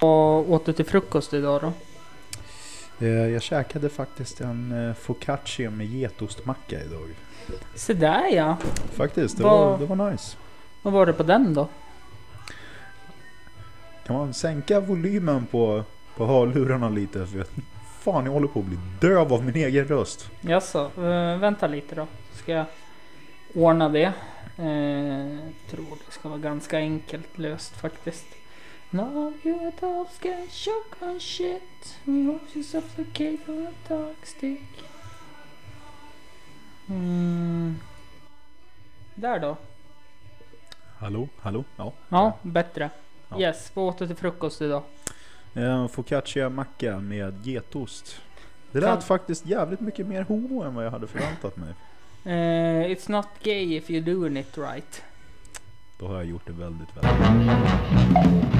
Vad åt du till frukost idag då? Eh, Jag käkade faktiskt en eh, focaccia med getostmacka idag. Se där ja. Faktiskt, det, Vad- var, det var nice. Vad var det på den då? Kan man sänka volymen på, på hörlurarna lite? För jag, fan, jag håller på att bli döv av min egen röst. Jaså, uh, vänta lite då. Ska jag ordna det? Eh, tror det ska vara ganska enkelt löst faktiskt. Now you adults get shook on shit. We hope you suffocate on a dark stick. Mm. Där då. Hallå, hallå? Ja. Ja, bättre. Ja. Yes, vad åt du till frukost idag? En focaccia-macka med getost. Det Kan- lät faktiskt jävligt mycket mer homo än vad jag hade förväntat mig. Eh, it's not gay if you're doing it right. Då har jag gjort det väldigt, väldigt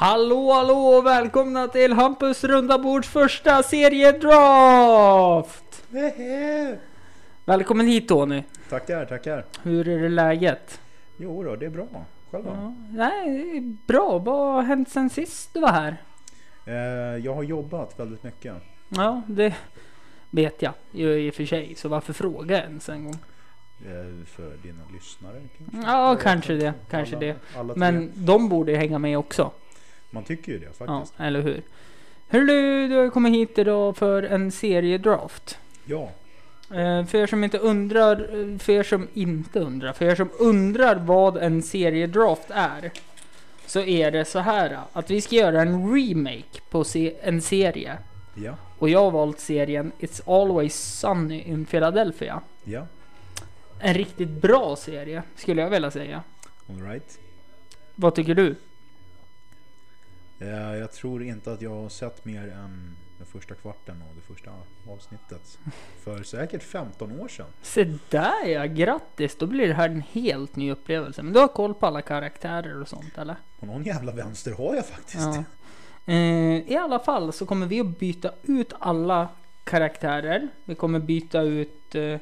Hallå hallå och välkomna till Hampus runda bords första seriedraft! Välkommen hit Tony. Tackar, tackar. Hur är det läget? Jo då, det är bra. Själv då? Ja, nej, bra. Vad har hänt sen sist du var här? Eh, jag har jobbat väldigt mycket. Ja, det vet jag i och för sig. Så varför fråga ens en gång? Eh, för dina lyssnare kanske? Ja, kanske det. Kanske alla, det. Alla. Men de borde ju hänga med också. Man tycker ju det Ja, faktiskt. eller hur? Hörru du, du har kommit hit idag för en seriedraft. Ja. Eh, För er som inte undrar, eh, för er som inte undrar, för er som undrar vad en seriedraft är. Så är det så här att vi ska göra en remake på se- en serie. Ja. Och jag har valt serien It's Always Sunny in Philadelphia. Ja. En riktigt bra serie skulle jag vilja säga. Alright. Vad tycker du? Eh, jag tror inte att jag har sett mer än den första kvarten och det första avsnittet. För säkert 15 år sedan. Se där ja, grattis! Då blir det här en helt ny upplevelse. Men du har koll på alla karaktärer och sånt eller? Och någon jävla vänster har jag faktiskt. Ja. Eh, I alla fall så kommer vi att byta ut alla karaktärer. Vi kommer byta ut eh,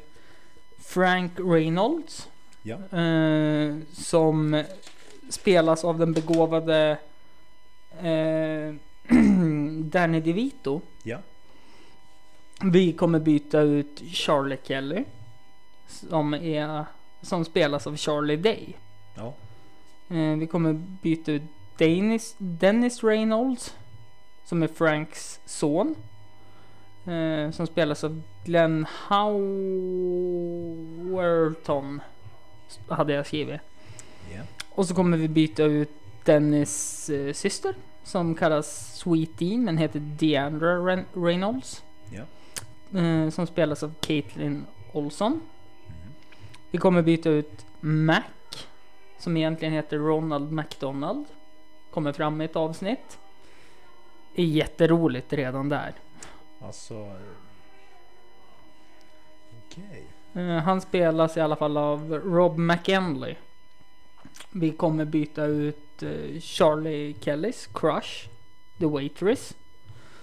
Frank Reynolds. Ja. Som spelas av den begåvade eh, Danny DeVito. Ja. Vi kommer byta ut Charlie Kelly. Som, är, som spelas av Charlie Day. Ja. Eh, vi kommer byta ut Dennis, Dennis Reynolds. Som är Franks son. Eh, som spelas av Glenn Howerton. Hade jag skrivit. Ja. Och så kommer vi byta ut Dennis eh, syster. Som kallas Sweetie men heter Deandra Ren- Reynolds. Ja. Eh, som spelas av Caitlin Olson. Mhm. Vi kommer byta ut Mac. Som egentligen heter Ronald McDonald. Kommer fram i ett avsnitt. Är jätteroligt redan där. Alltså... eh, Okej. Eh, han spelas i alla fall av Rob McEnley. Vi kommer byta ut eh, Charlie Kellys crush, The Waitress.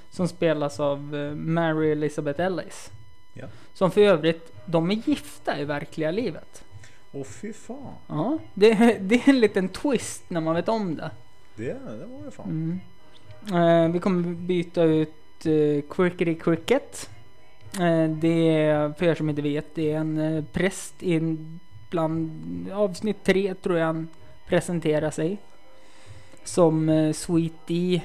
Som spelas av eh, Mary Elizabeth Ellis. Ja. Som för övrigt, de är gifta i verkliga livet. Åh fy fan. Ja, det, det är en liten twist när man vet om det. Det, det var det fan. Mm. Eh, vi kommer byta ut eh, Crickety Cricket. Eh, det är, för er som inte vet, det är en eh, präst i en bland avsnitt tre tror jag han presenterar sig. Som eh, Sweetie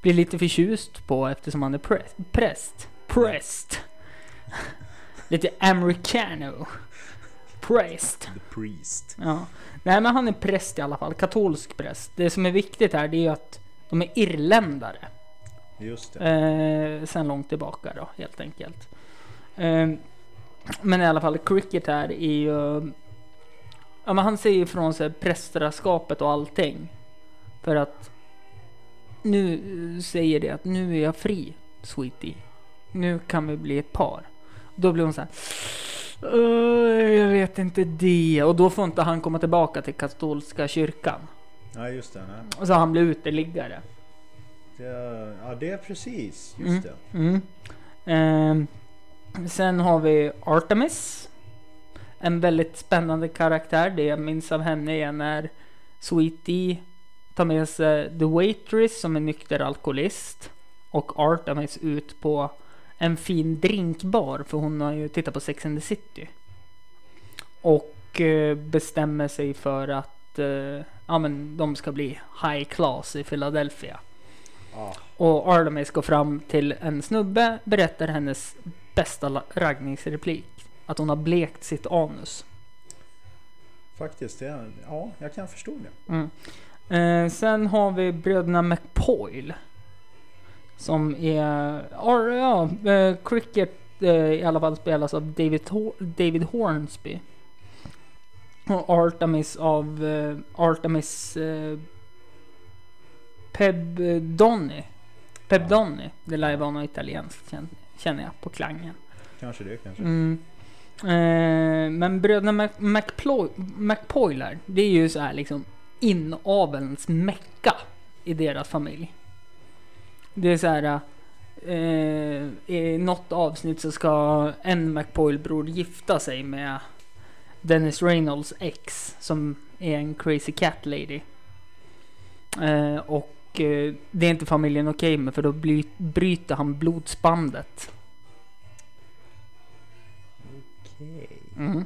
blir lite förtjust på eftersom han är präst. Präst. Präst. lite americano. Präst. The Priest. Ja. Nej men han är präst i alla fall, katolsk präst. Det som är viktigt här det är ju att de är irländare. Just det. Eh, sen långt tillbaka då helt enkelt. Ehm, men i alla fall, Cricket här är ju... Ja men han säger ifrån sig prästraskapet och allting. För att nu eh, säger det att nu är jag fri, Sweetie. Nu kan vi bli ett par. Då blir hon så här. "Åh, jag vet inte det. Och då får inte han komma tillbaka till katolska kyrkan. Nej, just det. Nej. Så han blir uteliggare. Det, ja, det är precis. Just Mm. det. Mm. Ehm, sen har vi Artemis. En väldigt spännande karaktär. Det jag minns av henne är när Sweetie tar med sig The Waitress som är nykter alkoholist. Och Artemis ut på en fin drinkbar för hon har ju tittat på Sex and the City. Och eh, bestämmer sig för att eh, ja, men de ska bli high class i Philadelphia. Ja. Och Artemis går fram till en snubbe, berättar hennes bästa raggningsreplik. Att hon har blekt sitt anus. Faktiskt, det, ja, jag kan förstå det. Mm. Eh, sen har vi bröderna McPoyle. Som är, ja, eh, Cricket eh, i alla fall spelas av David, Hor- David Hornsby. Och Artemis av eh, Artemis eh, Pebdoni. Pebdoni. Det lär ju vara något italienskt kän- känner jag på klangen. Kanske det, kanske. Mm. Eh, men bröderna McPloy, McPoylar, det är ju så här liksom inavelns mecka i deras familj. Det är så här. Eh, I något avsnitt så ska en McPoyle-bror gifta sig med Dennis Reynolds ex som är en crazy cat lady. Eh, och eh, det är inte familjen okej med för då bly- bryter han blodsbandet. Okej. Mm.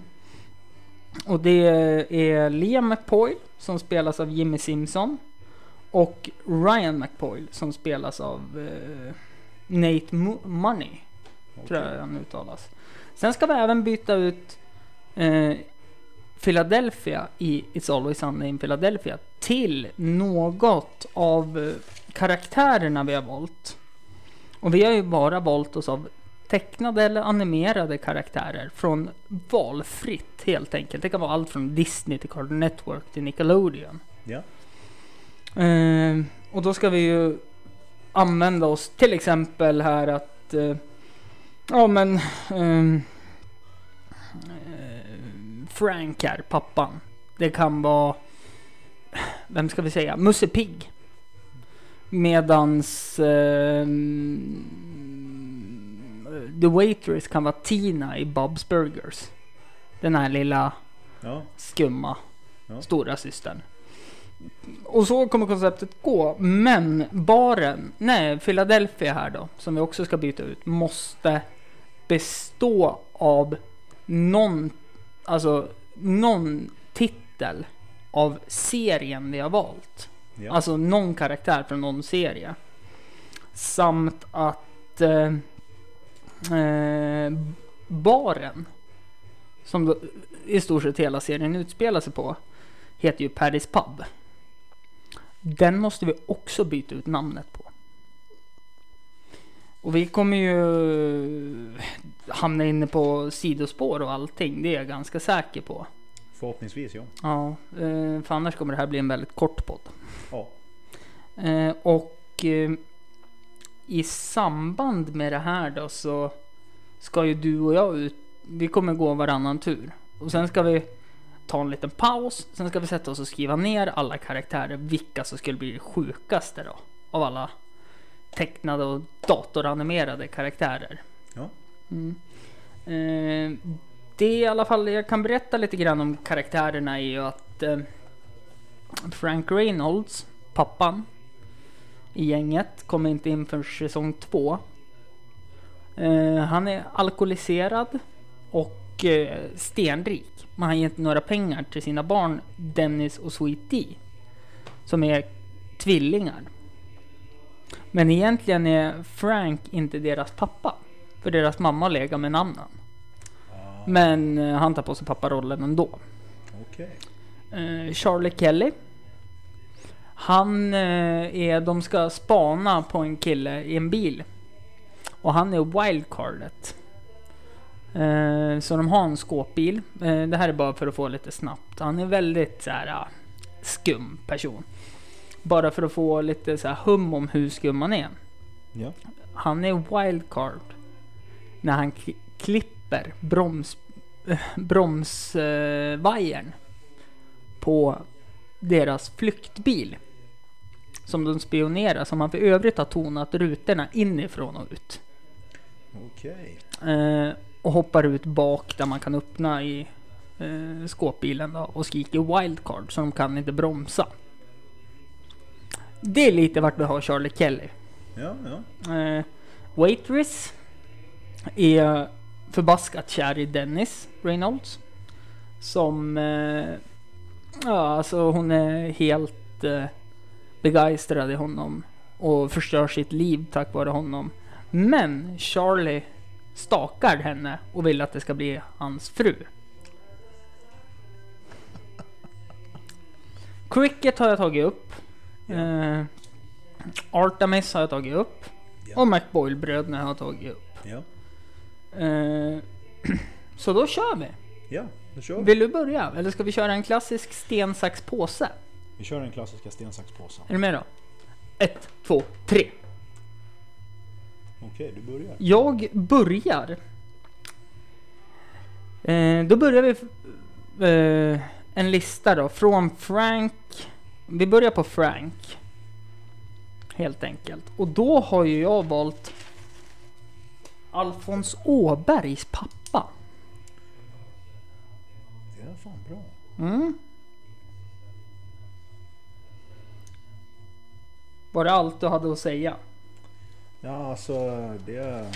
Och det är Liam McPoyle som spelas av Jimmy Simpson. Och Ryan McPoyle som spelas av eh, Nate Mo- Money. Tror jag han uttalas. Sen ska vi även byta ut eh, Philadelphia i It's Always Sunday in Philadelphia till något av eh, karaktärerna vi har valt. Och vi har ju bara valt oss av tecknade eller animerade karaktärer från valfritt helt enkelt. Det kan vara allt från Disney till Cartoon Network till Nickelodeon. Ja. Eh, och då ska vi ju använda oss till exempel här att eh, ja men eh, Frank här, pappan. Det kan vara vem ska vi säga? Musse Pigg. Medans ehm, The Waitress kan vara Tina i Bob's Burgers. Den här lilla Ja. skumma Ja. stora systern. Och så kommer konceptet gå. Men baren, nej Philadelphia här då, som vi också ska byta ut, måste bestå av någon, alltså någon titel av serien vi har valt. Ja. Alltså någon karaktär från någon serie. Samt att eh, eh, baren, som då, i stort sett hela serien utspelar sig på, heter ju Paddys Pub. Den måste vi också byta ut namnet på. Och vi kommer ju hamna inne på sidospår och allting, det är jag ganska säker på. Förhoppningsvis ja. Ja, eh, för annars kommer det här bli en väldigt kort podd. Ja. Eh, och eh, i samband med det här då så ska ju du och jag ut. Vi kommer gå varannan tur och sen ska vi ta en liten paus. Sen ska vi sätta oss och skriva ner alla karaktärer. Vilka som skulle bli det sjukaste då av alla tecknade och datoranimerade karaktärer. Ja. Mm. Eh, det i alla fall jag kan berätta lite grann om karaktärerna är ju att eh, Frank Reynolds, pappan i gänget, kommer inte in för säsong två. Eh, han är alkoholiserad och eh, stenrik. Men han ger inte några pengar till sina barn Dennis och Sweet D. Som är tvillingar. Men egentligen är Frank inte deras pappa. För deras mamma lägger med en annan. Ah, Men eh, han tar på sig papparollen ändå. Okej. Eh, Charlie Kelly. Han eh, är, de ska spana på en kille i en bil. Och han är wildcardet. Eh, så de har en skåpbil. Det här är bara för att få lite snabbt. Han är väldigt så här ah, skum person. Bara för att få lite så här hum om hur skum han är. Ja. Han är wildcard. När han klipper broms, äh, bromsvajern på deras flyktbil. Som de spionerar, som han för övrigt har tonat rutorna inifrån och ut. Okej. Eh, och hoppar ut bak där man kan öppna i eh, skåpbilen då, och skriker wildcard så de kan inte bromsa. Det är lite vart vi har Charlie Kelly. Ja, ja. Eh, Waitress är förbaskat kär i Dennis Reynolds. Som... Eh, ja, alltså hon är helt eh, begeistrad i honom. Och förstör sitt liv tack vare honom. Men Charlie stakar henne och vill att det ska bli hans fru. Cricket har jag tagit upp. Eh, Artemis har jag tagit upp. Ja. Och McBoyle-bröderna har jag tagit upp. Ja, Eh, så då kör vi. ja då kör vi. Vill du börja? Eller ska vi köra en klassisk sten, sax, påse? Vi kör den klassiska sten, sax, påse. Är du med då? Ett, två, tre. Okej, du börjar. Jag börjar. Eh, då börjar vi eh, en lista då från Frank. Vi börjar på Frank. Helt enkelt. Och då har ju jag valt Alfons Åbergs pappa. Det är fan bra. Mm. Var det allt du hade att säga? Ja, alltså det...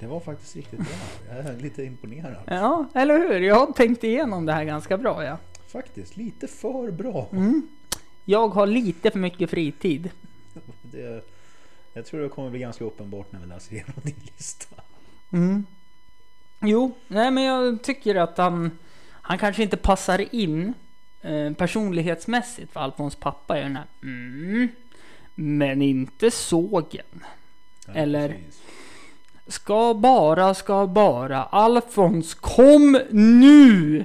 Det var faktiskt riktigt bra. Jag är lite imponerad. Ja, eller hur? Jag har tänkt igenom det här ganska bra ja. Faktiskt, lite för bra. Mm. Jag har lite för mycket fritid. Det, jag tror det kommer bli ganska uppenbart när vi läser igenom din lista. Mm. Jo, nej men jag tycker att han, han kanske inte passar in eh, personlighetsmässigt för Alfons pappa är den här mm, men inte sågen. Ja, Eller- precis. Ska bara, ska bara. Alfons, kom nu!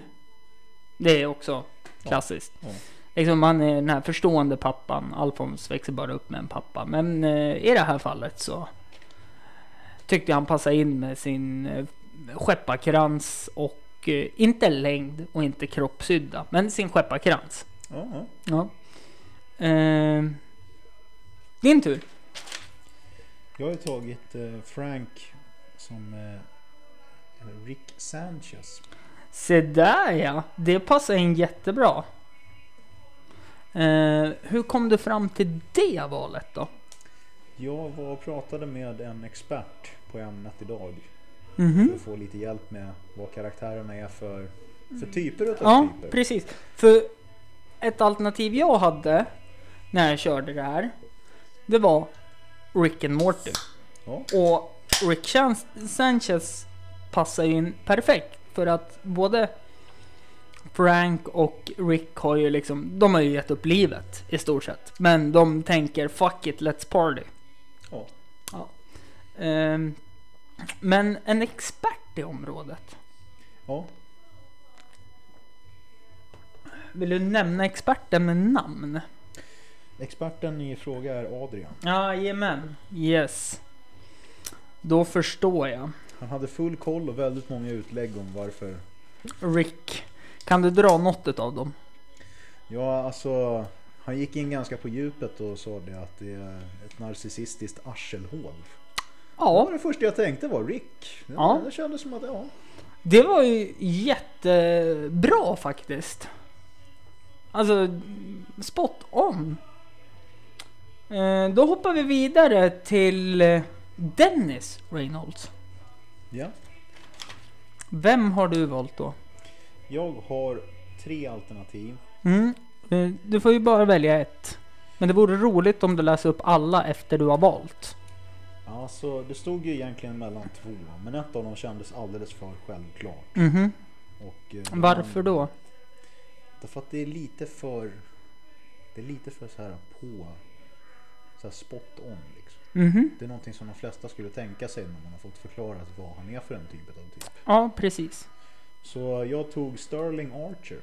Det är också klassiskt. Ja. Liksom han är den här förstående pappan. Alfons växer bara upp med en pappa. Men eh, i det här fallet så tyckte han passade in med sin eh, skepparkrans och eh, inte längd och inte kroppshydda. Men sin skepparkrans. Ja, ja. Ja. Eh, din tur. Jag har tagit Frank som Rick Sanchez. Se där ja, det passar in jättebra. Eh, hur kom du fram till det valet då? Jag var och pratade med en expert på ämnet idag. Mhm. För att få lite hjälp med vad karaktärerna är för, för typer utav Ja, typer. precis. För ett alternativ jag hade när jag körde det här. Det var Rick and Morty. Ja. Och Rick Sanchez passar in perfekt. För att både Frank och Rick har ju liksom, de har ju gett upp livet i stort sett. Men de tänker fuck it, let's party. Ja. Ja. Ehm, men en expert i området. ja. Vill du nämna experten med namn? Experten i fråga är Adrian. Jajamän, yes. Då förstår jag. Han hade full koll och väldigt många utlägg om varför. Rick, kan du dra något av dem? Ja, alltså. Han gick in ganska på djupet och sa det att det är ett narcissistiskt arselhål. Det var Ja, det första jag tänkte var Rick. Det, Ja. det kändes som att ja. det var ju jättebra faktiskt. Alltså, spot on. Eh, då hoppar vi vidare till eh, Dennis Reynolds. Ja. Vem har du valt då? Jag har tre alternativ. Mm. eh, Du får ju bara välja ett. Men det vore roligt om du läser upp alla efter du har valt. Alltså, det stod ju egentligen mellan två, men ett av dem kändes alldeles för självklart. Mhm. Och, eh, Varför då? Därför att det är lite för... Det är lite för så här på... Så här spot on Mhm. Det är någonting som de flesta skulle tänka sig när man har fått förklarat vad han är för en typ av typ. Ja, precis. Så jag tog Sterling Archer.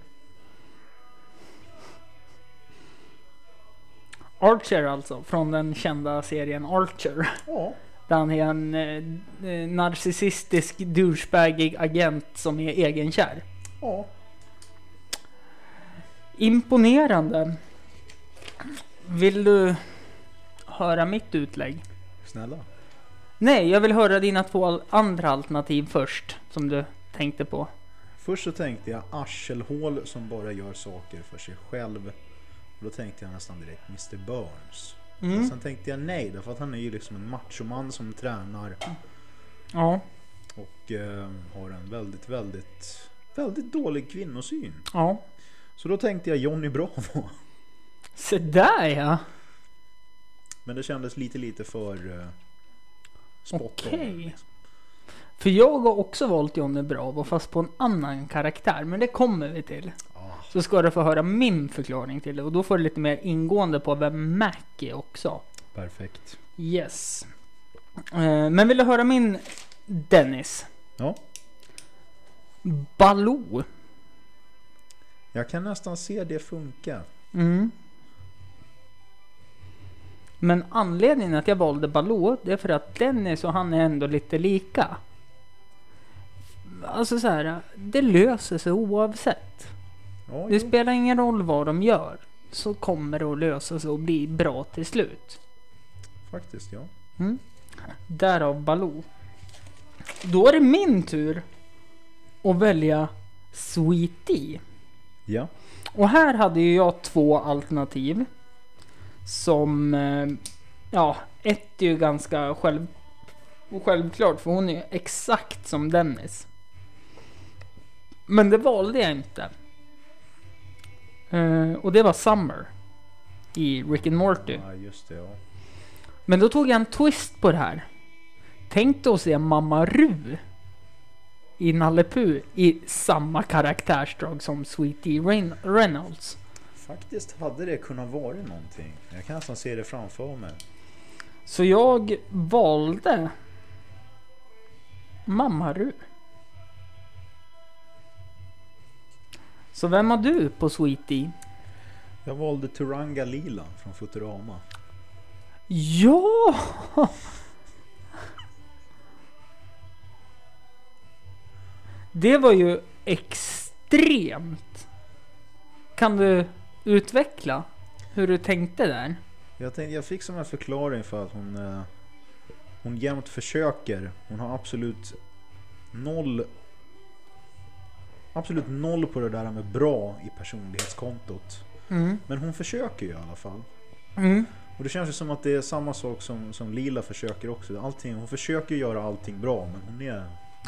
Archer alltså, från den kända serien Archer. Ja, Där han är en eh, narcissistisk douchebagig agent som är egenkär. ja. Imponerande. Vill du höra mitt utlägg? Snälla. Nej, jag vill höra dina två andra alternativ först. Som du tänkte på. Först så tänkte jag arselhål som bara gör saker för sig själv. Och då tänkte jag nästan direkt Mr Burns. Men Mm. sen tänkte jag nej, därför att han är ju liksom en machoman som tränar Ja, och eh, har en väldigt, väldigt, väldigt dålig kvinnosyn. ja. Så då tänkte jag Johnny Bravo. Se där ja. Men det kändes lite, lite för eh, spot on, liksom. För jag har också valt Johnny Bravo fast på en annan karaktär. Men det kommer vi till. Ah, Så ska du få höra min förklaring till det. Och då får du lite mer ingående på vem Mac är också. perfekt. Yes. Eh, men vill du höra min Dennis? Ja, Baloo. jag kan nästan se det funka. Mm. Men anledningen att jag valde Baloo, det är för att Dennis och han är ändå lite lika. Alltså så här, det löser sig oavsett. Ja, Det jo. spelar ingen roll vad de gör. Så kommer det att lösa sig och bli bra till slut. faktiskt ja. Mm. Därav Baloo. Då är det min tur att välja Sweetie. Ja, Och här hade ju jag två alternativ. Som, eh, ja, ett är ju ganska själv, självklart för hon är ju exakt som Dennis. Men det valde jag inte. Eh, och det var Summer. I Rick and Morty. ja just det ja. Men då tog jag en twist på det här. Tänk dig att se Mamma Ru i Nalle Puh i samma karaktärsdrag som Sweetie Reyn- Reynolds. Faktiskt hade det kunnat vara någonting. Jag kan nästan se det framför mig. Så jag valde Mamma Ru. Så vem har du på Sweetie? Jag valde Turanga Lila från Futurama. Ja! Det var ju extremt. Kan du utveckla hur du tänkte där? Jag, tänkte, jag fick som en förklaring för att hon, eh, hon jämt försöker. Hon har absolut noll Absolut noll på det där med bra i personlighetskontot. Mm. Men hon försöker ju i alla fall. Mm. Och det känns ju som att det är samma sak som, som Lila försöker också. Allting, hon försöker göra allting bra men hon är,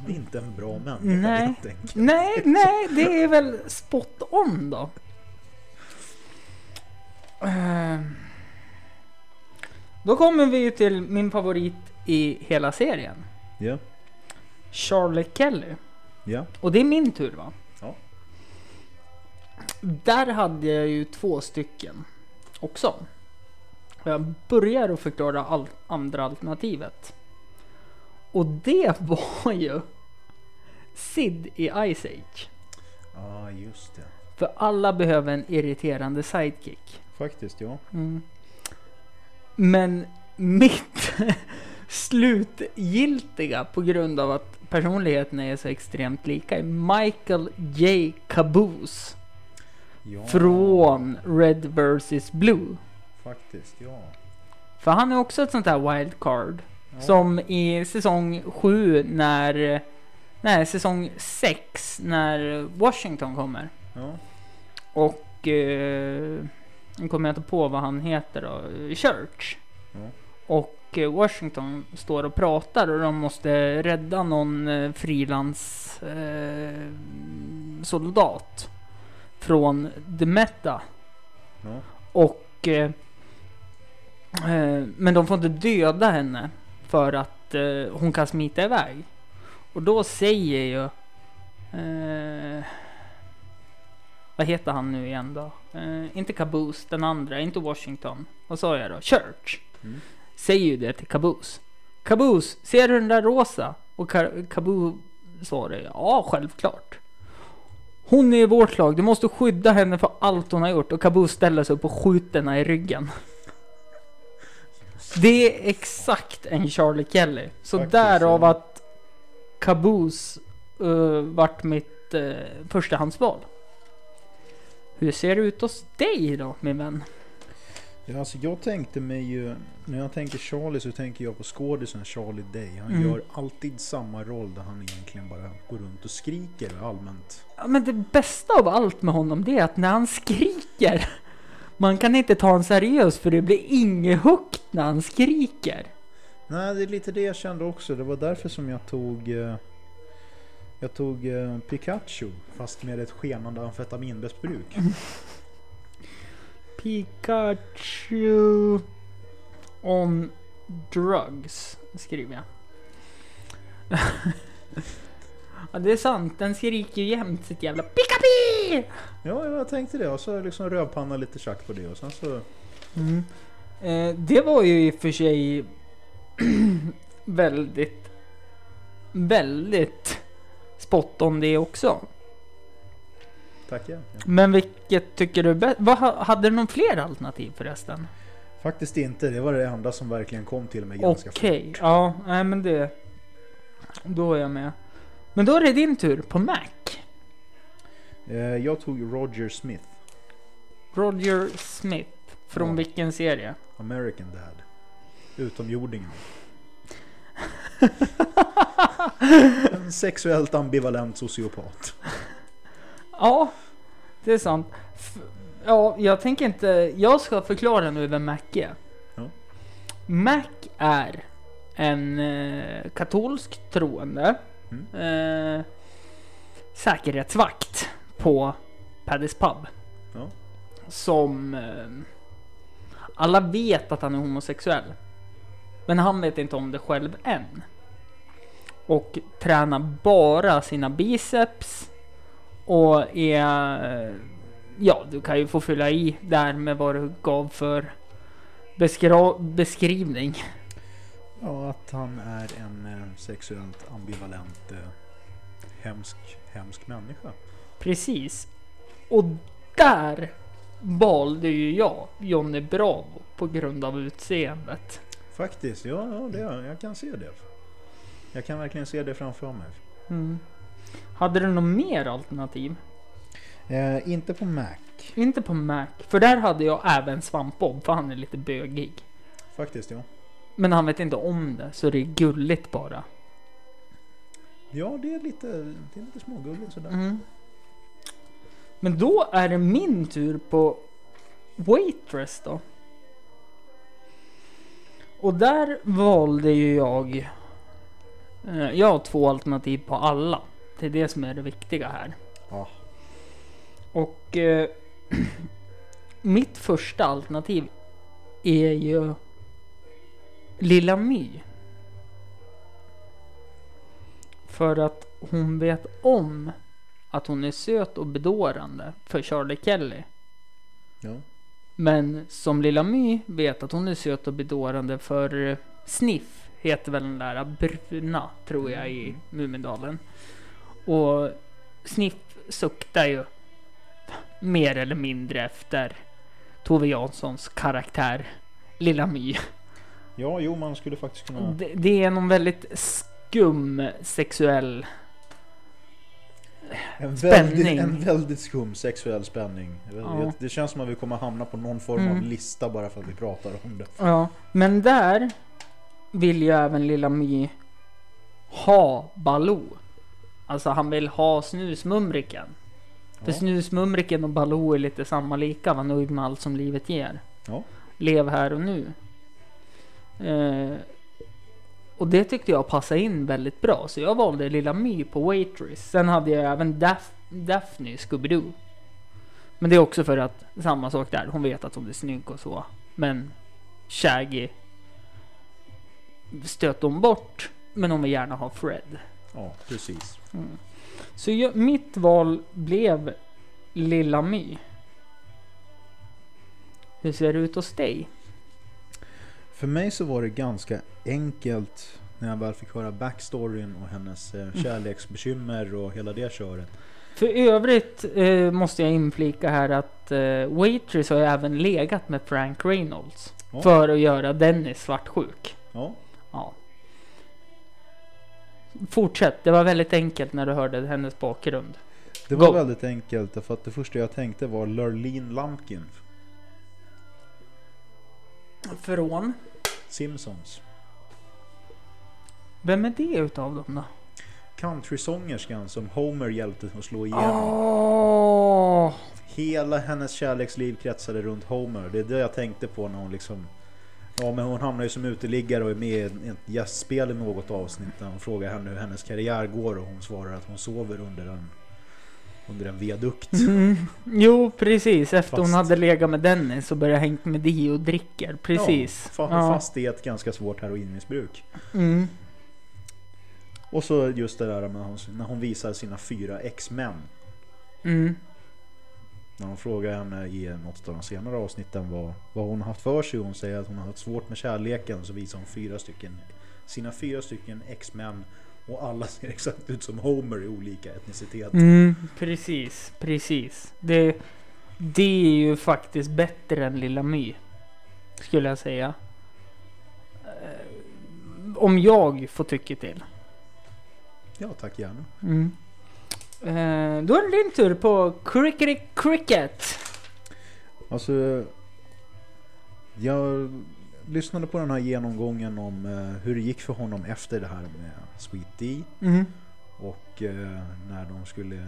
inte en bra människa Nej. helt enkelt. Nej, nej, det är väl spot on då. Eh, Då kommer vi till min favorit i hela serien. Ja, Charlie Kelly. ja, Och det är min tur va? Ja. Där hade jag ju två stycken också. Jag börjar att förklara all, andra alternativet. Och det var ju Sid i Ice Age. ja just det. För alla behöver en irriterande sidekick. Faktiskt ja. Mm. Men mitt slutgiltiga på grund av att personligheterna är så extremt lika är Michael J. Caboose ja från Red vs Blue. Faktiskt ja. För han är också ett sånt här wildcard. ja. Som i säsong 7 när... Nej, säsong 6 när Washington kommer. Ja, Och... Eh, nu kommer jag inte på vad han heter då. Church. Ja. Och eh, Washington står och pratar och de måste rädda någon eh, frilans eh, soldat. Från The Meta. ja. Och... Eh, eh, men de får inte döda henne. För att eh, hon kan smita iväg. Och då säger ju... Eh, vad heter han nu igen då? Eh, inte Caboose, den andra, inte Washington. Vad sa jag då? Church. Mm. säger ju det till Caboose. Caboose, ser du den där rosa? Och Caboose svarar ja, självklart. Hon är i vårt lag, du måste skydda henne för allt hon har gjort. Och Caboose ställer sig upp och skjuter henne i ryggen. Det är exakt en Charlie Kelly. Så Faktiskt, därav ja. att Caboose uh, vart mitt uh, förstahandsval. Hur ser det ut hos dig då, min vän? Ja, alltså jag tänkte mig ju, när jag tänker Charlie så tänker jag på skådisen Charlie Day. Han Mm. gör alltid samma roll där han egentligen bara går runt och skriker allmänt. Ja, men det bästa av allt med honom det är att när han skriker man kan inte ta honom seriöst för det blir inget högt när han skriker. Nej, det är lite det jag kände också. Det var därför som jag tog eh, jag tog eh, Pikachu fast med ett skenande amfetaminmissbruk. Pikachu on drugs skriver jag. ja det är sant, den skriker ju jämt sitt jävla Pikapi! Ja, ja, jag tänkte det. Och så liksom rövpanna lite tjack på det och sen så... Mm. Eh, det var ju i och för sig väldigt, väldigt spot on det också. Tackar. Ja. Men vilket tycker du bäst? Hade du någon fler alternativ förresten? Faktiskt inte. Det var det enda som verkligen kom till mig ganska Okej, fort. ja, nej men det... Då är jag med. Men då är det din tur på Mac. Eh, jag tog Roger Smith, Roger Smith. Från Ja. vilken serie? American Dad. Utomjordingen. En sexuellt ambivalent sociopat. Ja, det är sant. F- ja, jag tänker inte... Jag ska förklara nu vem Mac är. Ja. Mac är en eh, katolsk troende eh, säkerhetsvakt på Paddy's Pub. Ja. Som eh, alla vet att han är homosexuell. Men han vet inte om det själv än. Och tränar bara sina biceps. Och är... eh, Ja, du kan ju få fylla i där med vad du gav för beskrivning. Ja, att han är en eh, sexuellt ambivalent, eh, hemsk, hemsk människa. Precis. Och där valde ju jag Johnny Bravo på grund av utseendet. Faktiskt, ja, ja det, jag kan se det. Jag kan verkligen se det framför mig. Mm. Hade du något mer alternativ? Eh, inte på Mac. Inte på Mac, för där hade jag även Svampbob, för han är lite bögig. Faktiskt, ja. Men han vet inte om det, så det är gulligt bara. Ja, det är lite, det är lite smågulligt sådär. Mm. Men då är det min tur på Waitress då. Och där valde ju jag... eh, Jag har två alternativ på alla. Det är det som är det viktiga här. Ja. Och eh, mitt första alternativ är ju Lilla My. För att hon vet om att hon är söt och bedårande för Charlie Kelly. Ja. Men som Lilla My vet att hon är söt och bedårande för eh, Sniff heter väl den där bruna tror jag i Mumindalen. Och Sniff suktar ju mer eller mindre efter Tove Janssons karaktär Lilla My. ja, jo man skulle faktiskt kunna... Det, det är någon väldigt skum sexuell En spänning. väldigt, en väldigt skum sexuell spänning. Ja. Det känns som att vi kommer hamna på någon form av Mm. lista bara för att vi pratar om det. Ja, men där vill ju även Lilla My ha Baloo. Alltså han vill ha snusmumriken. För Ja. snusmumriken och Baloo är lite samma lika, var nöjd med allt som livet ger. Ja. Lev här och nu. Eh, och det tyckte jag passade in väldigt bra, så jag valde Lilla My på Waitress. Sen hade jag även Daph- Daphne Scooby-Doo. Men det är också för att samma sak där, hon vet att hon är snygg och så. Men Shaggy stöter hon bort, men hon vill gärna ha Fred. Ja, precis. Så jag, mitt val blev Lilla My. Hur ser det ut hos dig? För mig så var det ganska enkelt när jag väl fick höra backstoryn och hennes eh, kärleksbekymmer och hela det köret. För övrigt eh, måste jag inflika här att eh, Waitress har ju även legat med Frank Reynolds. Ja. För att göra Dennis svartsjuk. Ja, Ja. Fortsätt, det var väldigt enkelt när du hörde hennes bakgrund. det var Go. väldigt enkelt därför att det första jag tänkte var Lurleen Lumpkin, Från? Simpsons. Vem är det utav dem då? Countrysångerskan som Homer hjälpte att slå igenom. Åh! Hela hennes kärleksliv kretsade runt Homer. Det är det jag tänkte på när hon liksom... Ja men hon hamnar ju som uteliggare och är med i ett gästspel i något avsnitt där hon frågar henne hur hennes karriär går och hon svarar att hon sover under en, under en viadukt. Mm. Jo, precis. Efter hon Fast- hade legat med Dennis och börjat hängt med Dio och dricker. Precis. Ja, fa-. Fast i ett ganska svårt heroinmissbruk. Mm. Och så just det där med hon, när hon visar sina fyra ex-män. Mm. När de frågar henne i något av de senare avsnitten vad, vad hon har haft för sig hon säger att hon har haft svårt med kärleken så visar hon fyra stycken, sina fyra stycken ex-män och alla ser exakt ut som Homer i olika etnicitet. Mm. Precis, precis. Det, det är ju faktiskt bättre än Lilla My. Skulle jag säga. Eh, Om jag får tycka till. Ja tack gärna. Mm. Eh, då är det din tur på Crickety Cricket. Alltså jag lyssnade på den här genomgången om eh, hur det gick för honom efter det här med Sweet D Mm. och eh, när de skulle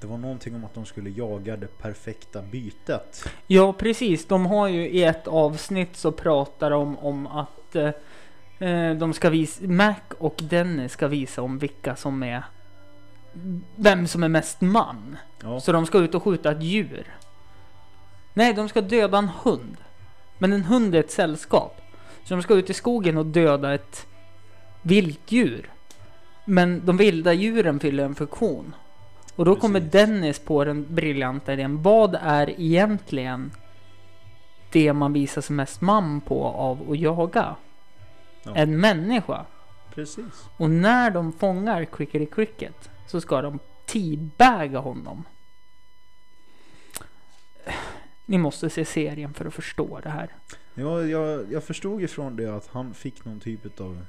det var någonting om att de skulle jaga det perfekta bytet. Ja, precis. De har ju i ett avsnitt så pratar de om att eh, de ska visa, Mac och Dennis ska visa om vilka som är vem som är mest man. Ja, Så de ska ut och skjuta ett djur. Nej, de ska döda en hund. Men en hund är ett sällskap. Så de ska ut i skogen och döda ett viltdjur. Men de vilda djuren fyller en funktion. Och då kommer Precis. Dennis på den briljanta idén. Vad är egentligen det man visar sig mest man på av att jaga? Ja. En människa. precis. Och när de fångar Crickety Cricket så ska de teabaga honom. Ni måste se serien för att förstå det här. Ja, jag, jag förstod ifrån det att han fick någon typ av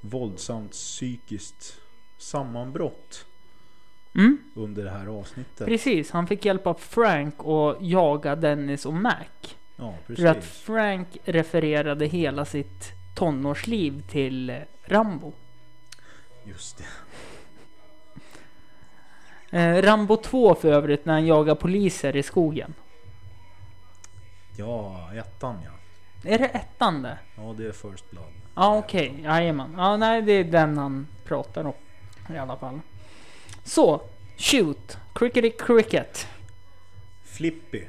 våldsamt psykiskt sammanbrott Mm, under det här avsnittet. precis, han fick hjälp av Frank att jaga Dennis och Mac. Ja, För att precis. Frank refererade hela sitt tonårsliv till Rambo. Just det. Eh, Rambo 2 för övrigt när han jagar poliser i skogen. Ja, ettan ja. Är det ettan det? Ja, det är First Blood. Ja okej, jajamän. Ja nej det är den han pratar om. I alla fall. Så, shoot. Crickety cricket. Flippy.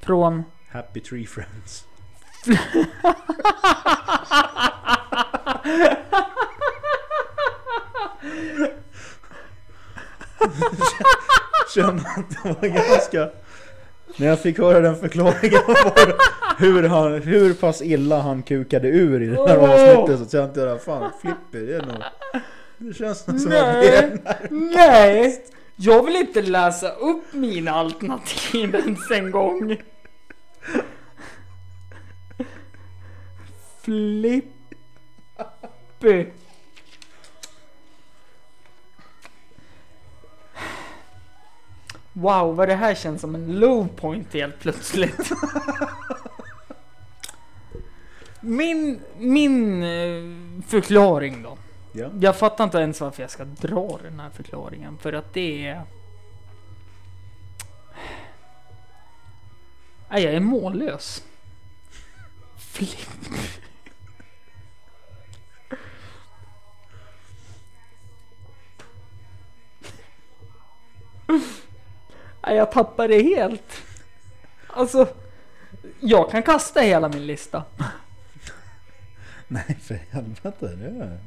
Från... Happy Tree Friends. Kände att det var ganska... När jag fick höra den förklaringen var hur, han, hur pass illa han kukade ur i det här Åh! avsnittet så kände jag att fan Flippy det är nog... Det känns som att det är Nej! Nej! Jag vill inte läsa upp mina alternativ ens en gång. Flippy. Wow, vad det här känns som en low point helt plötsligt. Min, min eh, förklaring då. Ja. Jag fattar inte ens varför jag ska dra den här förklaringen. För att det är... Jag är mållös. Flipp. Jag tappar det helt. Alltså, jag kan kasta hela min lista. Nej för helvete. Det är...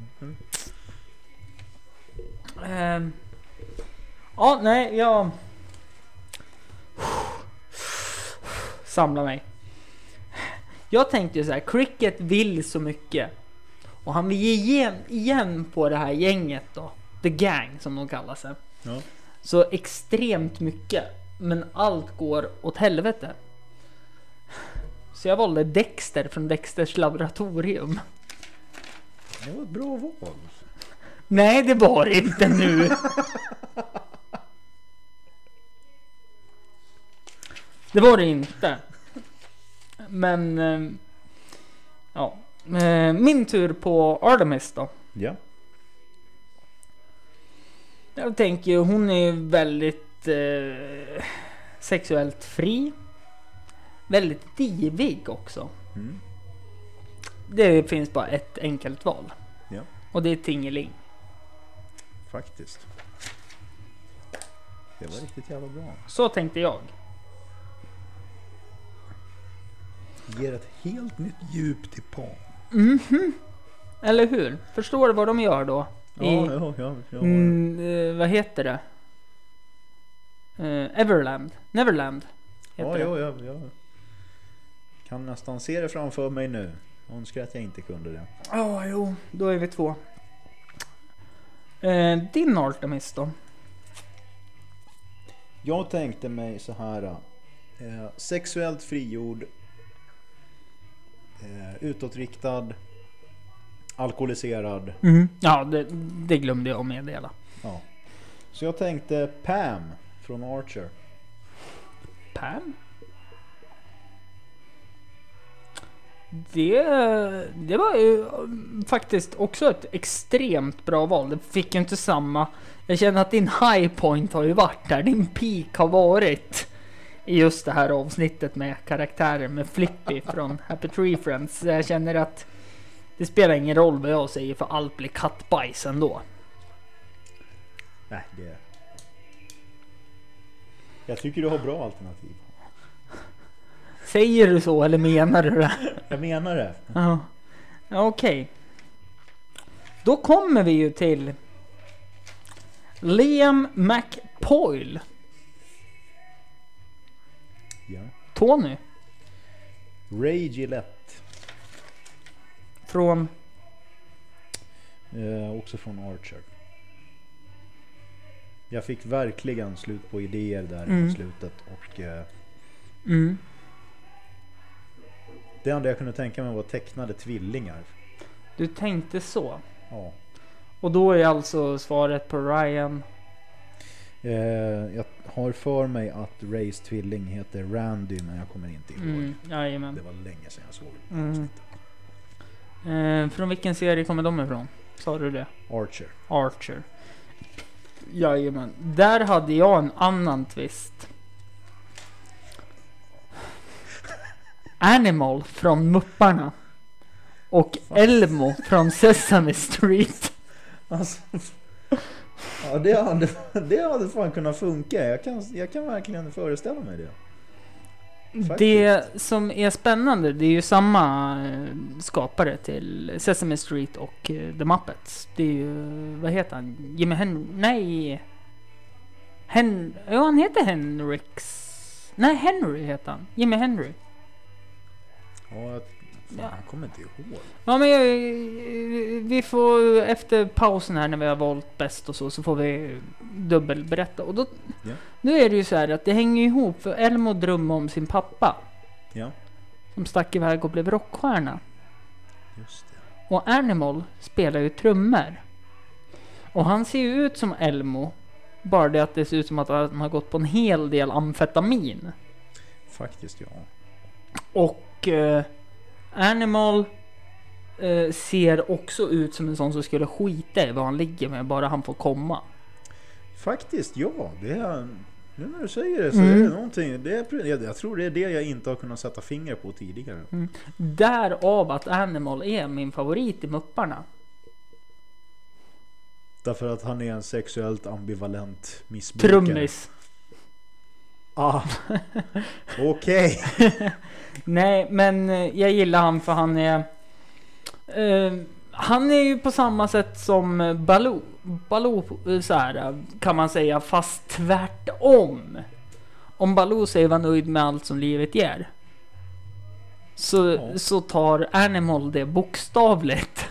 Ehm. ja, nej, jag... Samla mig. Jag tänkte ju så här, Cricket vill så mycket. Och han vill ge igen, igen på det här gänget då. The Gang som de kallar sig. Ja. Så extremt mycket. Men allt går åt helvete. Så jag valde Dexter från Dexters laboratorium. Det var ett bra val. Nej, det var det inte nu. Det var det inte. Men... eh, Ja. Eh, Min tur på Artemis då. Ja. Jag tänker ju, hon är väldigt eh, sexuellt fri. Väldigt divig också. Mm. Det finns bara ett enkelt val. Ja. Och det är Tingeling. Faktiskt. Det var riktigt jävla bra. Så tänkte jag. Ger ett helt nytt djup till Pan. Mhm. Eller hur? Förstår du vad de gör då? Ja, I, ja, ja. ja. mm, eh, vad heter det? Eh, Everland? Neverland? Heter ja, ja, ja, ja. Kan nästan se det framför mig nu. Önskar att jag inte kunde det. Ja, jo, då är vi två. Eh, din Artemis då? Jag tänkte mig så här. Eh, sexuellt frigjord. Eh, utåtriktad. Alkoholiserad. Ja, det, det glömde jag att meddela. Ja. Så jag tänkte Pam från Archer. Pam? Det, det var ju um, faktiskt också ett extremt bra val. Det fick ju inte samma... Jag känner att din high point har ju varit där. Din peak har varit i just det här avsnittet med karaktären med Flippy från Happy Tree Friends. Jag känner att det spelar ingen roll vad jag säger för allt blir kattbajs ändå. Nej, det... Jag tycker du har bra alternativ. Säger du så eller menar du det? Jag menar det. Ja, okej. Då kommer vi ju till Liam McPoyle. Ja. Tony Ray Gillette. Från... Eh, också från Archer. Jag fick verkligen slut på idéer där Mm. i slutet och eh, Mm, det enda jag kunde tänka mig var tecknade tvillingar. du tänkte så. Ja. Och då är alltså svaret på Ryan. Eh, jag har för mig att Rays tvilling heter Randy men jag kommer inte ihåg. Mm, Det jajamän. var länge sedan jag såg Mm. Eh, från vilken serie kommer de ifrån? Sa du det? Archer. Archer. Jajamän. Där hade jag en annan twist. Animal från Mupparna. Och Elmo från Sesame Street. Alltså, ja, det hade, det hade fan kunnat funka. Jag kan, jag kan verkligen föreställa mig det. Faktiskt. Det som är spännande, det är ju samma eh, skapare till Sesame Street och eh, The Muppets. Det är ju, vad heter han? Jimmy Hen... Nej! Hen... Ja, han heter Henrix. Nej, Henry heter han. Jimmy Henry. Ja, fan, Ja. jag kommer inte ihåg. Ja men vi får efter pausen här när vi har valt bäst och så, så får vi dubbelberätta. Och då, Ja. nu är det ju så här att det hänger ihop för Elmo drömmer om sin pappa. Ja, Som stack iväg och blev rockstjärna. just det. Och Animal spelar ju trummor. Och han ser ju ut som Elmo. Bara det att det ser ut som att han har gått på en hel del amfetamin. Faktiskt ja. Och eh, Animal eh, ser också ut som en sån som skulle skita i vad han ligger med bara han får komma. Faktiskt ja. Det är, nu när du säger det så Mm. är det någonting. Det är, jag, jag tror det är det jag inte har kunnat sätta finger på tidigare. Därav att Animal är min favorit i Mupparna. Därför att han är en sexuellt ambivalent missbrukare. Trummis. Ah. Okej. Nej, men eh, jag gillar han för han är... Eh, han är ju på samma sätt som Baloo. Baloo eh, så här, kan man säga, fast tvärtom. Om Baloo säger vara nöjd med allt som livet ger. så, Ja. så tar Animal det bokstavligt.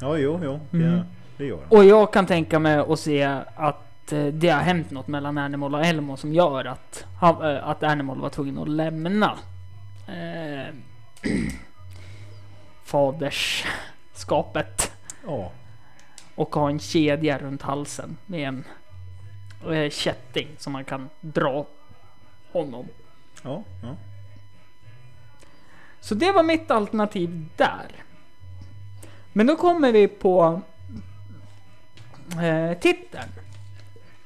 Ja, jo, jo. Mm. Det, det gör han. Och jag kan tänka mig att se att eh, det har hänt något mellan Animal och Elmo som gör att, eh, att Animal var tvungen att lämna eh, faderskapet Ja, och ha en kedja runt halsen med en eh, kätting som man kan dra honom. ja, ja. Så det var mitt alternativ där. Men då kommer vi på eh, titeln.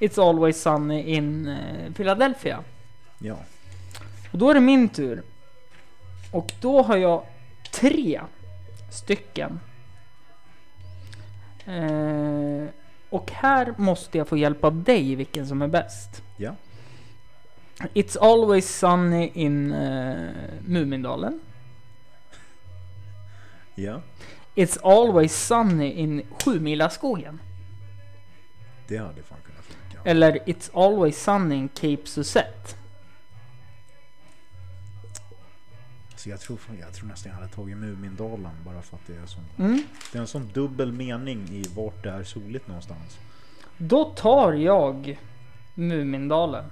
It's always sunny in eh, Philadelphia. ja. Och då är det min tur. Och då har jag tre stycken. Eh, och här måste jag få hjälp av dig vilken som är bäst. Ja. It's always sunny in eh, Mumindalen. ja. It's always sunny in Sjumilaskogen. Det hade fan kunnat. Eller It's always sunny in Cape Suzette. Så jag, tror, jag tror nästan jag hade tagit Mumindalen bara för att det är, sån, Mm. det är en sån dubbel mening i vart det är soligt någonstans. Då tar jag Mumindalen.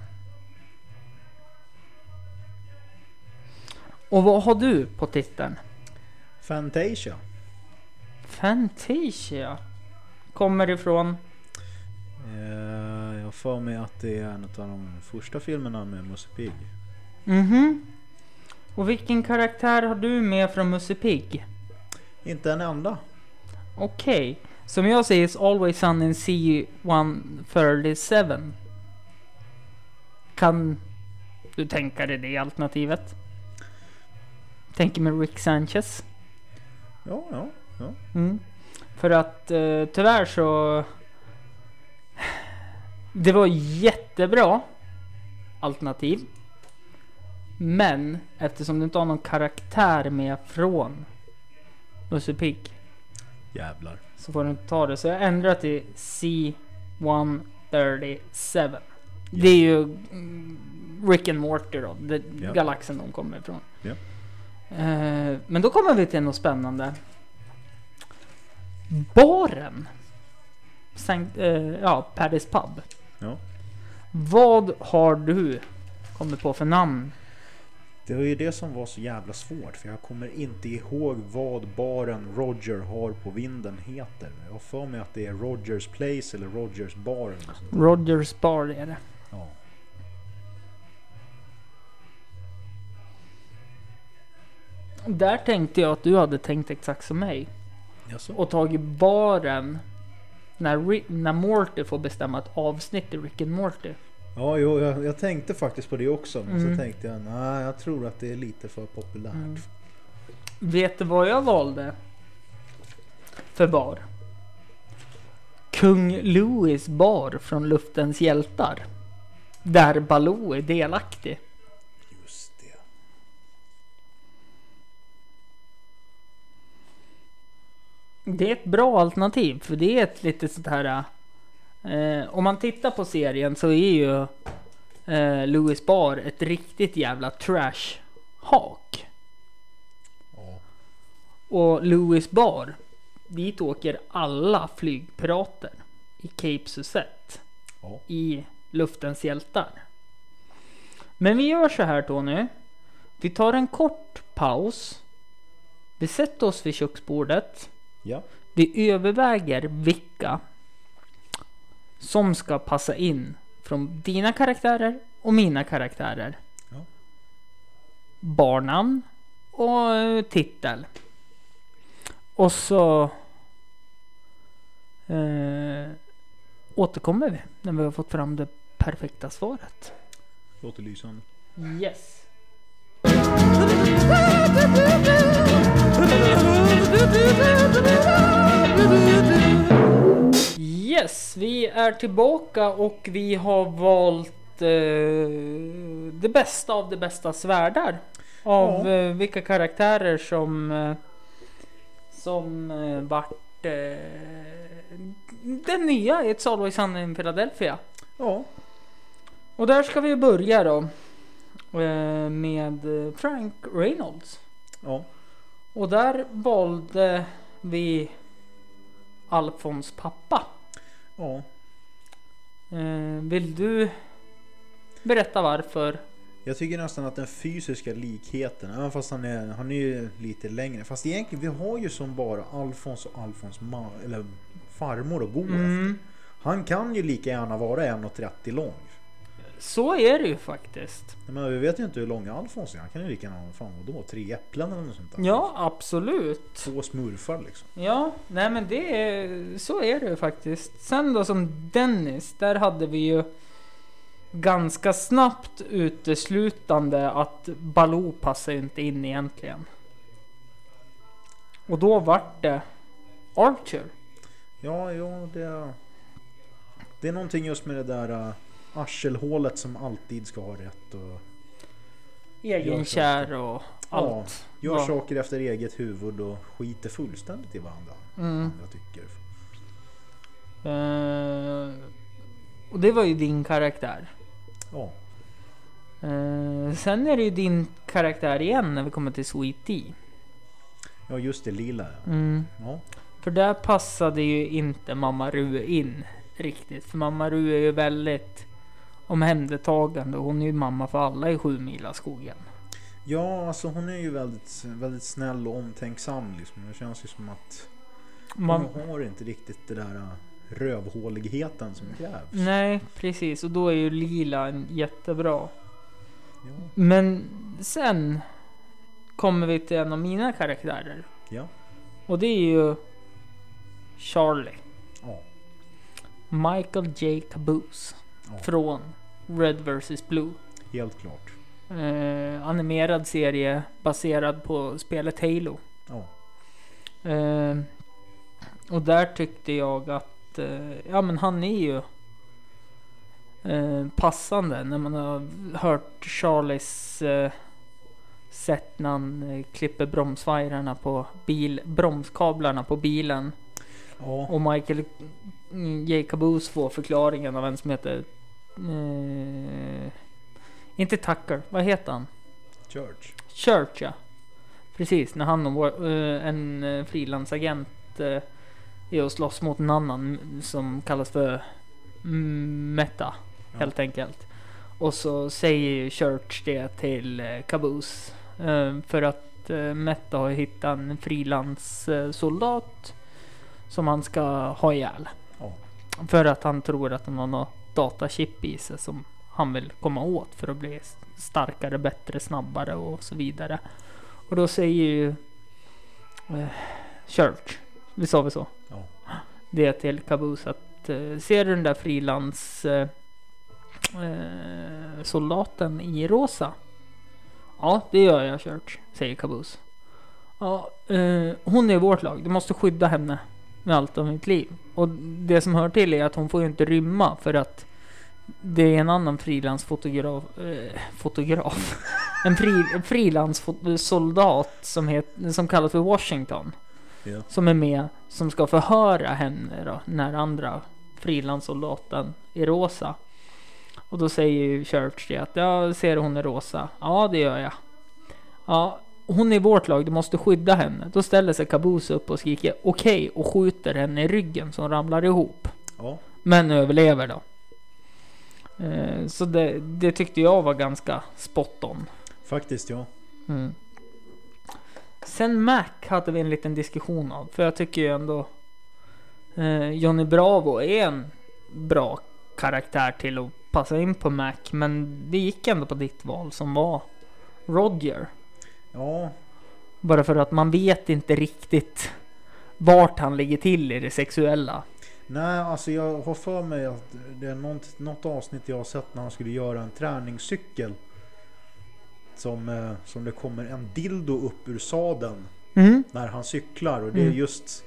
Och vad har du på titeln? Fantasia. Fantasia. Kommer ifrån... Eh, har för mig att det är en av de första filmerna med Musse Pigg. Mhm. Och vilken karaktär har du med från Musse Pigg? Inte en enda. Okej. Som jag säger, is always sun in C137. Kan du tänka dig det alternativet? Tänker med Rick Sanchez. Ja, ja, ja. Mm. För att eh, tyvärr så... Det var jättebra alternativ. Men eftersom du inte har någon karaktär med från Musse Pigg Jävlar. så får du inte ta det. Så jag ändrar till C137. Det är ju mm, Rick and Morty då, Ja. galaxen de kommer ifrån. Eh, men då kommer vi till något spännande. Baren. Sankt, eh, ja, Paddy's Pub. Ja. Vad har du kommit på för namn? Det var ju det som var så jävla svårt för jag kommer inte ihåg vad baren Roger har på vinden heter. Jag har för mig att det är Rogers Place eller Rogers Bar eller. Rogers Bar är det. Ja. Där tänkte jag att du hade tänkt exakt som mig. Jaså? och tagit baren när, när Morty får bestämma ett avsnitt i Rick and Morty. Ja, jo, jag, jag tänkte faktiskt på det också. Men Mm. så tänkte jag, nej jag tror att det är lite för populärt. Mm. Vet du vad jag valde? För bar? Kung Louis bar från Luftens hjältar. Där Baloo är delaktig. Just det. Det är ett bra alternativ för det är ett lite sånt här... Eh, om man tittar på serien så är ju eh, Louis Bar ett riktigt jävla trash-hak. Och Louis Bar, dit åker alla flygpirater i Cape Suzette i Luftens hjältar. Men vi gör så här Tony. Vi tar en kort paus. Vi sätter oss vid köksbordet. Ja. Vi överväger vilka som ska passa in från dina karaktärer och mina karaktärer. Ja. Barnamn och eh, titel. Och så eh, återkommer vi när vi har fått fram det perfekta svaret. Låter lysande. Yes. Yes, vi är tillbaka och vi har valt eh, det bästa av det bästa svärdar. Av Ja. eh, vilka karaktärer som eh, som eh, vart eh, den nya It's Always Sunny in Philadelphia. Ja. Och där ska vi börja då. eh, Med eh, Frank Reynolds. Ja. Och där valde vi Alfons pappa. Ja. Eh, vill du berätta varför? Jag tycker nästan att den fysiska likheten, även fast han är, han är ju lite längre. Fast egentligen, vi har ju som bara Alfons och Alfons ma- eller farmor att gå efter. Mm, Han kan ju lika gärna vara 1,30 lång. Så är det ju faktiskt. Men vi vet ju inte hur lång Alfons är. Han kan ju lika gärna, fan vadå, tre äpplen eller något sånt där. Ja, absolut. Två smurfar liksom. Ja, nej men det är, så är det ju faktiskt. Sen då som Dennis, där hade vi ju ganska snabbt uteslutande att Baloo passar inte in egentligen. Och då vart det Archer. Ja, ja, det... Det är någonting just med det där uh, arselhålet som alltid ska ha rätt och Egenkär och Ja, allt. gör Ja. saker efter eget huvud och skiter fullständigt i varandra. Mm. Jag tycker. Eh, och det var ju din karaktär. Ja, Eh, sen är det ju din karaktär igen när vi kommer till Sweet Tea. ja just det, lila ja. Mm. ja. För där passade ju inte mamma Rue in riktigt. För mamma Rue är ju väldigt omhändertagande. och Hon är ju mamma för alla i Sjumilaskogen. Ja, alltså hon är ju väldigt, väldigt snäll och omtänksam liksom. Det känns ju som att Man, hon har inte riktigt det där uh, rövhåligheten som krävs. nej, precis. Och då är ju Lila en jättebra. Ja. Men sen kommer vi till en av mina karaktärer. ja. Och det är ju Charlie. Ja. Michael J. Caboose. Från Red vs Blue. Helt klart. Eh, animerad serie baserad på spelet Halo. Ja. Eh, och där tyckte jag att eh, ja men han är ju eh, passande när man har hört Charlies eh, sätt när han eh, klipper bromsvajrarna på bil, bromskablarna på bilen. Ja. Och Michael J. Caboose får förklaringen av en som heter eh, inte Tucker, vad heter han? Church. Church ja. Precis, när han och eh, en uh, frilansagent uh, är och slåss mot en annan som kallas för Meta. Ja. Helt enkelt. Och så säger ju Church det till uh, Caboose. eh, för att Meta har hittat en frilanssoldat som han ska ha ihjäl. För att han tror att han har något datachip i sig som han vill komma åt för att bli starkare, bättre, snabbare och så vidare. Och då säger ju eh, Church, vi sa väl så? Ja. Det till Caboose att eh, ser du den där frilans eh, eh, soldaten i rosa? Ja, det gör jag Church, säger Caboose. Ja, eh, hon är i vårt lag. Du måste skydda henne med allt av mitt liv. Och det som hör till är att hon får ju inte rymma för att det är en annan frilansfotograf, eh, fotograf, en fri, frilanssoldat som, het, som kallas för Washington. Ja. Som är med, som ska förhöra henne då, när andra frilanssoldaten är rosa. Och då säger ju Church det att jag ser hon är rosa. Ja, det gör jag. Ja, hon är i vårt lag, du måste skydda henne. Då ställer sig Caboose upp och skriker okej och skjuter henne i ryggen som ramlar ihop. Ja. Men överlever då. Eh, så det, det tyckte jag var ganska spot on. Faktiskt ja. Mm. Sen Mac hade vi en liten diskussion av. För jag tycker ju ändå eh, Johnny Bravo är en bra karaktär till att passa in på Mac. Men det gick ändå på ditt val som var Roger. Ja, Bara för att man vet inte riktigt vart han ligger till i det sexuella. Nej, alltså jag har för mig att det är något, något avsnitt jag har sett när han skulle göra en träningscykel. Som, eh, som det kommer en dildo upp ur sadeln Mm. när han cyklar. Och det är Mm. just,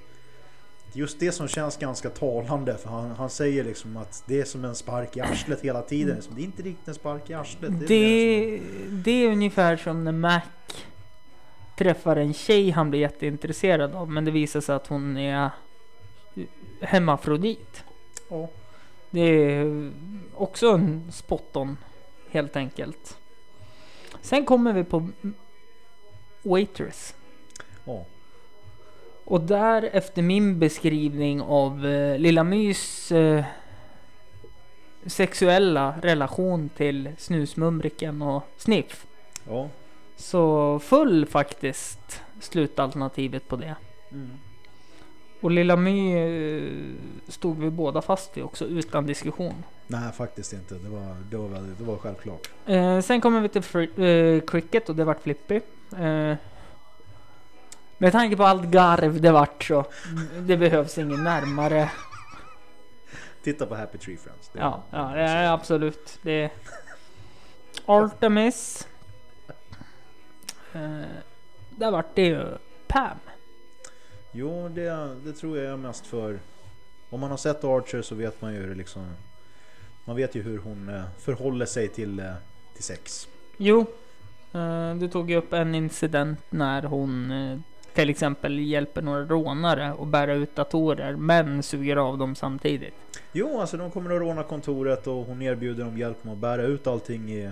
just det som känns ganska talande. För han, han säger liksom att det är som en spark i arslet hela tiden. Så Det är inte riktigt en spark i arslet. är mer Det, det är ungefär som när Mac träffar en tjej han blir jätteintresserad av. Men det visar sig att hon är hemmafrodit. Ja, Det är också en spot on helt enkelt. Sen kommer vi på Waitress. Ja. Och där efter min beskrivning av eh, Lilla Mys eh, sexuella relation till Snusmumriken och Sniff. Ja. Så föll faktiskt slutalternativet på det. Mm. Och Lilla My eh, stod vi båda fast vid också utan diskussion. Nej, faktiskt inte. Det var, det var, väldigt, det var självklart. Eh, sen kommer vi till fri- eh, cricket och det vart Flippy. Eh, med tanke på allt garv det vart så det behövs ingen närmare. Titta på Happy Tree Friends. Det- Ja, ja det är absolut. Det Artemis. Eh, där vart det ju Pam. Jo, det, det tror jag är mest för... Om man har sett Archer så vet man ju hur det liksom... Man vet ju hur hon eh, förhåller sig till, eh, till sex. Jo, eh, du tog ju upp en incident när hon eh, till exempel hjälper några rånare att bära ut datorer men suger av dem samtidigt. Jo, alltså de kommer att råna kontoret och hon erbjuder dem hjälp med att bära ut allting i,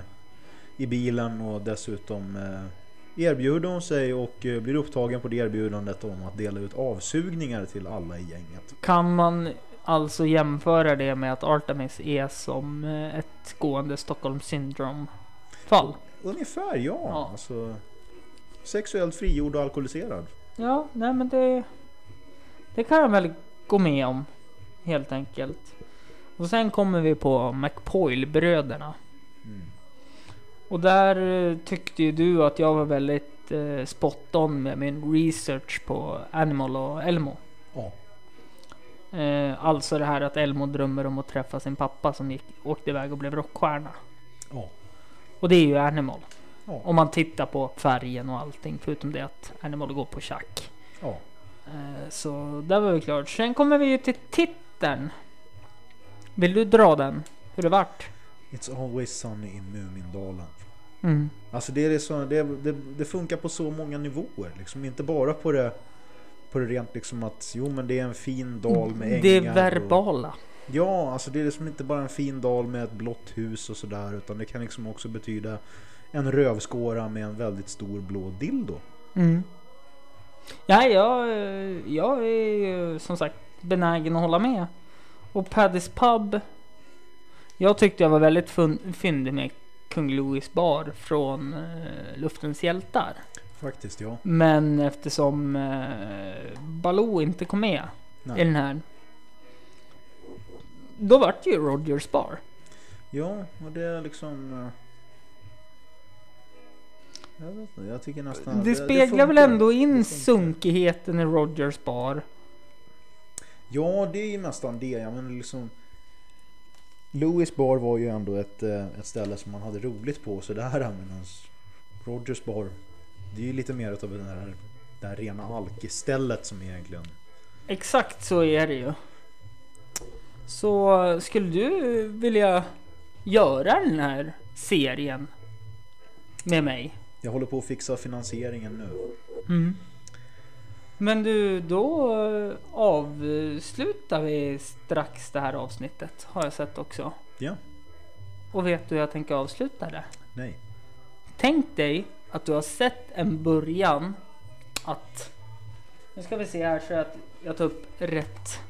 i bilen och dessutom eh, erbjuder hon sig och eh, blir upptagen på det erbjudandet om att dela ut avsugningar till alla i gänget. Kan man alltså jämföra det med att Artemis är som eh, ett gående Stockholm syndrom fall? Ungefär ja. Ja. Alltså, sexuellt frigjord och alkoholiserad. Ja, nej men det... Det kan jag väl gå med om. Helt enkelt. Och sen kommer vi på McPoyle-bröderna. Och där eh, tyckte ju du att jag var väldigt eh, spot on med min research på Animal och Elmo. Ja. Eh, alltså det här att Elmo drömmer om att träffa sin pappa som gick, åkte iväg och blev rockstjärna. Ja. Och det är ju Animal. Ja. Om man tittar på färgen och allting förutom det att Animal går på schack. ja. Eh, så där var vi klart. Sen kommer vi ju till titeln. Vill du dra den? Hur det vart? It's always sunny in Mumindalen. Mm. Alltså det, är så, det, det, det funkar på så många nivåer. Liksom. Inte bara på det, på det rent liksom att jo men det är en fin dal med ängar. Det och- verbala. Ja, alltså det är liksom inte bara en fin dal med ett blått hus och sådär. Utan det kan liksom också betyda en rövskåra med en väldigt stor blå dildo. Mm. Ja, jag, jag är som sagt benägen att hålla med. Och Paddy's Pub. Jag tyckte jag var väldigt fyndig med Kung Louis bar från eh, Luftens hjältar. Faktiskt ja. Men eftersom eh, Baloo inte kom med i Nej. den här. Då vart det ju Rogers bar. Ja, och det är liksom... eh, Jag vet inte, jag tycker nästan... Det speglar väl funkar. ändå in Det sunkigheten i Rogers bar. Ja, det är ju nästan det. Ja, men liksom... Louis bar var ju ändå ett, eh, ett ställe som man hade roligt på sådär medan Rogers bar det är ju lite mer utav det här, det här rena alkistället som egentligen... Exakt så är det ju. Så skulle du vilja göra den här serien med mig? Jag håller på att fixa finansieringen nu. Mm. Men du, då eh, avslutar vi strax det här avsnittet har jag sett också. Ja, Och vet du hur jag tänker avsluta det? nej. Tänk dig att du har sett en början att... Nu ska vi se här så att jag tar upp rätt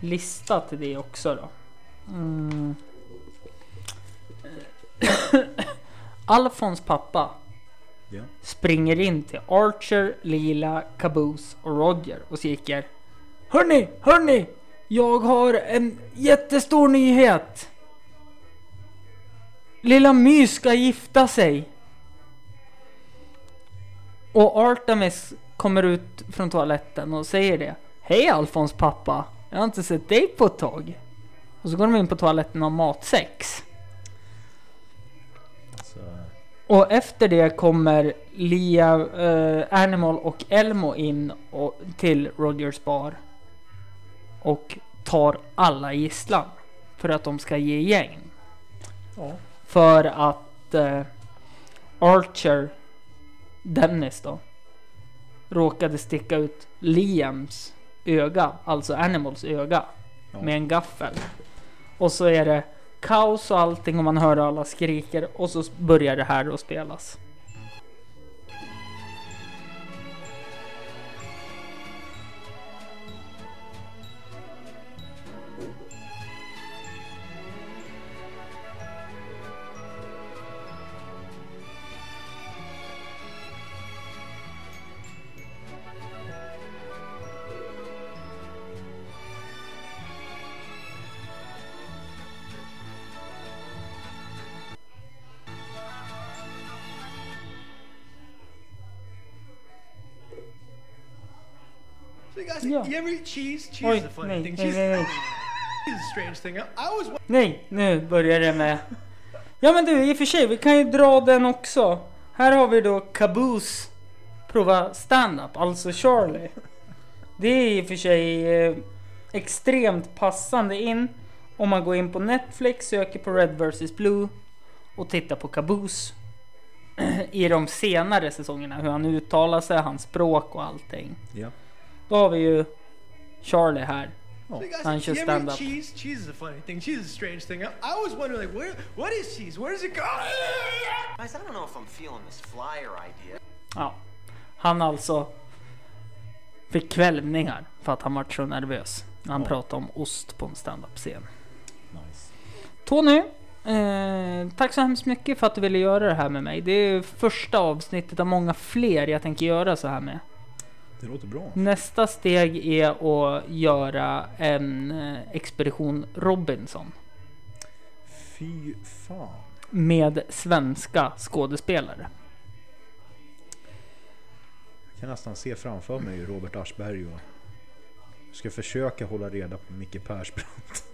lista till det också då. Mm. Alfons pappa Ja. springer in till Archer, Lila, Caboose och Roger och skriker Hörni, hörni! Jag har en jättestor nyhet! Lilla My ska gifta sig! Och Artemis kommer ut från toaletten och säger det. Hej Alfons pappa! Jag har inte sett dig på ett tag. Och så går de in på toaletten och har matsex. Alltså, Och efter det kommer Lia, eh, Animal och Elmo in och, till Rogers bar. Och tar alla gisslan. För att de ska ge gäng. ja. För att eh, Archer, Dennis då, råkade sticka ut Liams öga, alltså Animals öga, Ja. med en gaffel. Och så är det kaos och allting och man hör alla skriker och så börjar det här att spelas. Guys, Yeah. you ever eat cheese? Cheese Oj, is a funny nej, thing. Cheese, nej, nej. is a strange thing. I was Nej, nu börjar det med... Ja men du, i och för sig, vi kan ju dra den också. Här har vi då Caboose prova stand-up, alltså Charlie. Det är i och för sig eh, extremt passande in om man går in på Netflix, söker på Red vs Blue och tittar på Caboose. I de senare säsongerna, hur han uttalar sig, hans språk och allting. Ja. Då har vi ju Charlie här. So guys, Han kör stand-up. cheese? Cheese is a funny thing. Cheese is a strange thing. I, I always wonder, like, where, what is cheese? Where does it go? Guys, I don't know if I'm feeling this flyer idea. Ja, han alltså fick kvällningar för att han var så nervös när han Ja. pratade om ost på en standup-scen. Nice. Tony, eh, tack så hemskt mycket för att du ville göra det här med mig. Det är första avsnittet av många fler jag tänker göra så här med. Det låter bra. Nästa steg är att göra en eh, Expedition Robinson Fy fan. med svenska skådespelare. Jag kan nästan se framför mig Robert Aschberg och ska försöka hålla reda på Micke Persbrandt.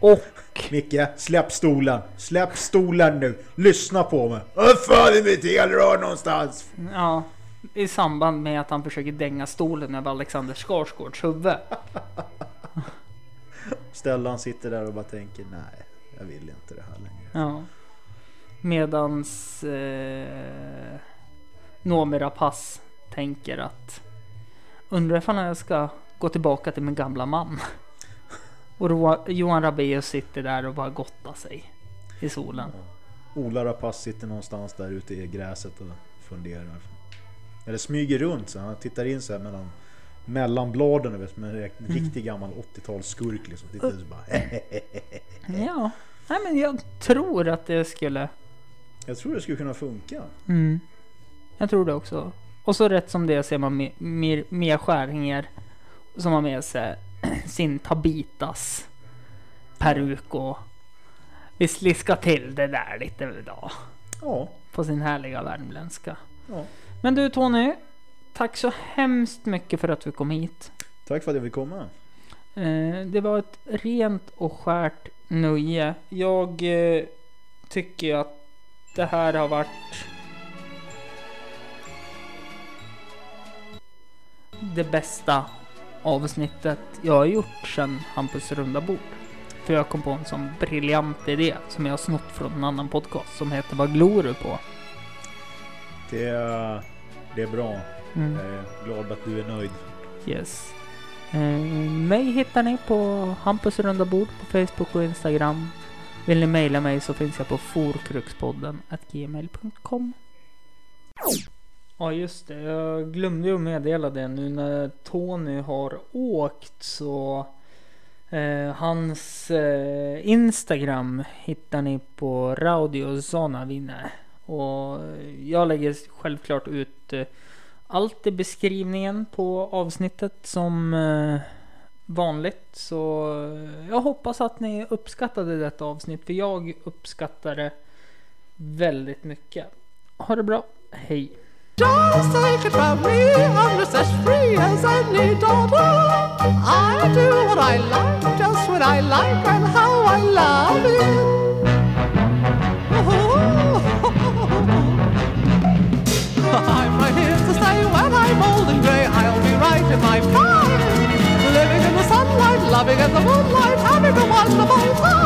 Och Micke, släpp stolen! Släpp stolen nu! Lyssna på mig! Vad fan är mitt elrör någonstans? Ja, i samband med att han försöker dänga stolen över Alexander Skarsgårds huvud. Stellan sitter där och bara tänker nej, jag vill inte det här längre. Ja. Medans eh, Noomi Rapace tänker att undrar ifall jag ska gå tillbaka till min gamla man. Och Ro- Johan Rabaeus sitter där och bara gottar sig i solen. Ola Rapace sitter någonstans där ute i gräset och funderar. Eller smyger runt så han tittar in så här mellan mellan bladen vet, som en Mm. riktig gammal 80-talsskurk liksom. Tittar ut så bara Ja, nej men jag tror att det skulle Jag tror det skulle kunna funka. Mm. Jag tror det också. Och så rätt som det ser man Me- Mir- Mia Skäringer som har med sig sin Tabitas peruk och vi sliskar till det där lite idag. Ja, På sin härliga värmländska. ja. Men du Tony, tack så hemskt mycket för att du kom hit. Tack för att jag fick komma. Eh, det var ett rent och skärt nöje. Jag eh, tycker att det här har varit det bästa avsnittet jag har gjort sedan Hampus runda bord. För jag kom på en sån briljant idé som jag har snott från en annan podcast som heter Vad glor du på? Det är, det är bra. Mm. Jag är glad att du är nöjd. Yes. Eh, mig hittar ni på Hampus runda bord på Facebook och Instagram. Vill ni mejla mig så finns jag på forkruxpodden gmail.com. Ja just det, jag glömde ju att meddela det nu när Tony har åkt så eh, hans eh, Instagram hittar ni på Radio Zonavine. Och jag lägger självklart ut eh, allt i beskrivningen på avsnittet som eh, vanligt. Så eh, jag hoppas att ni uppskattade detta avsnitt för jag uppskattar det väldigt mycket. Ha det bra, hej! Just take it from me, I'm just as free as any daughter. I do what I like, just when I like, and how I love it. I'm right here to stay when I'm old and grey. I'll be right in my prime. Living in the sunlight, loving in the moonlight, having a wonderful time.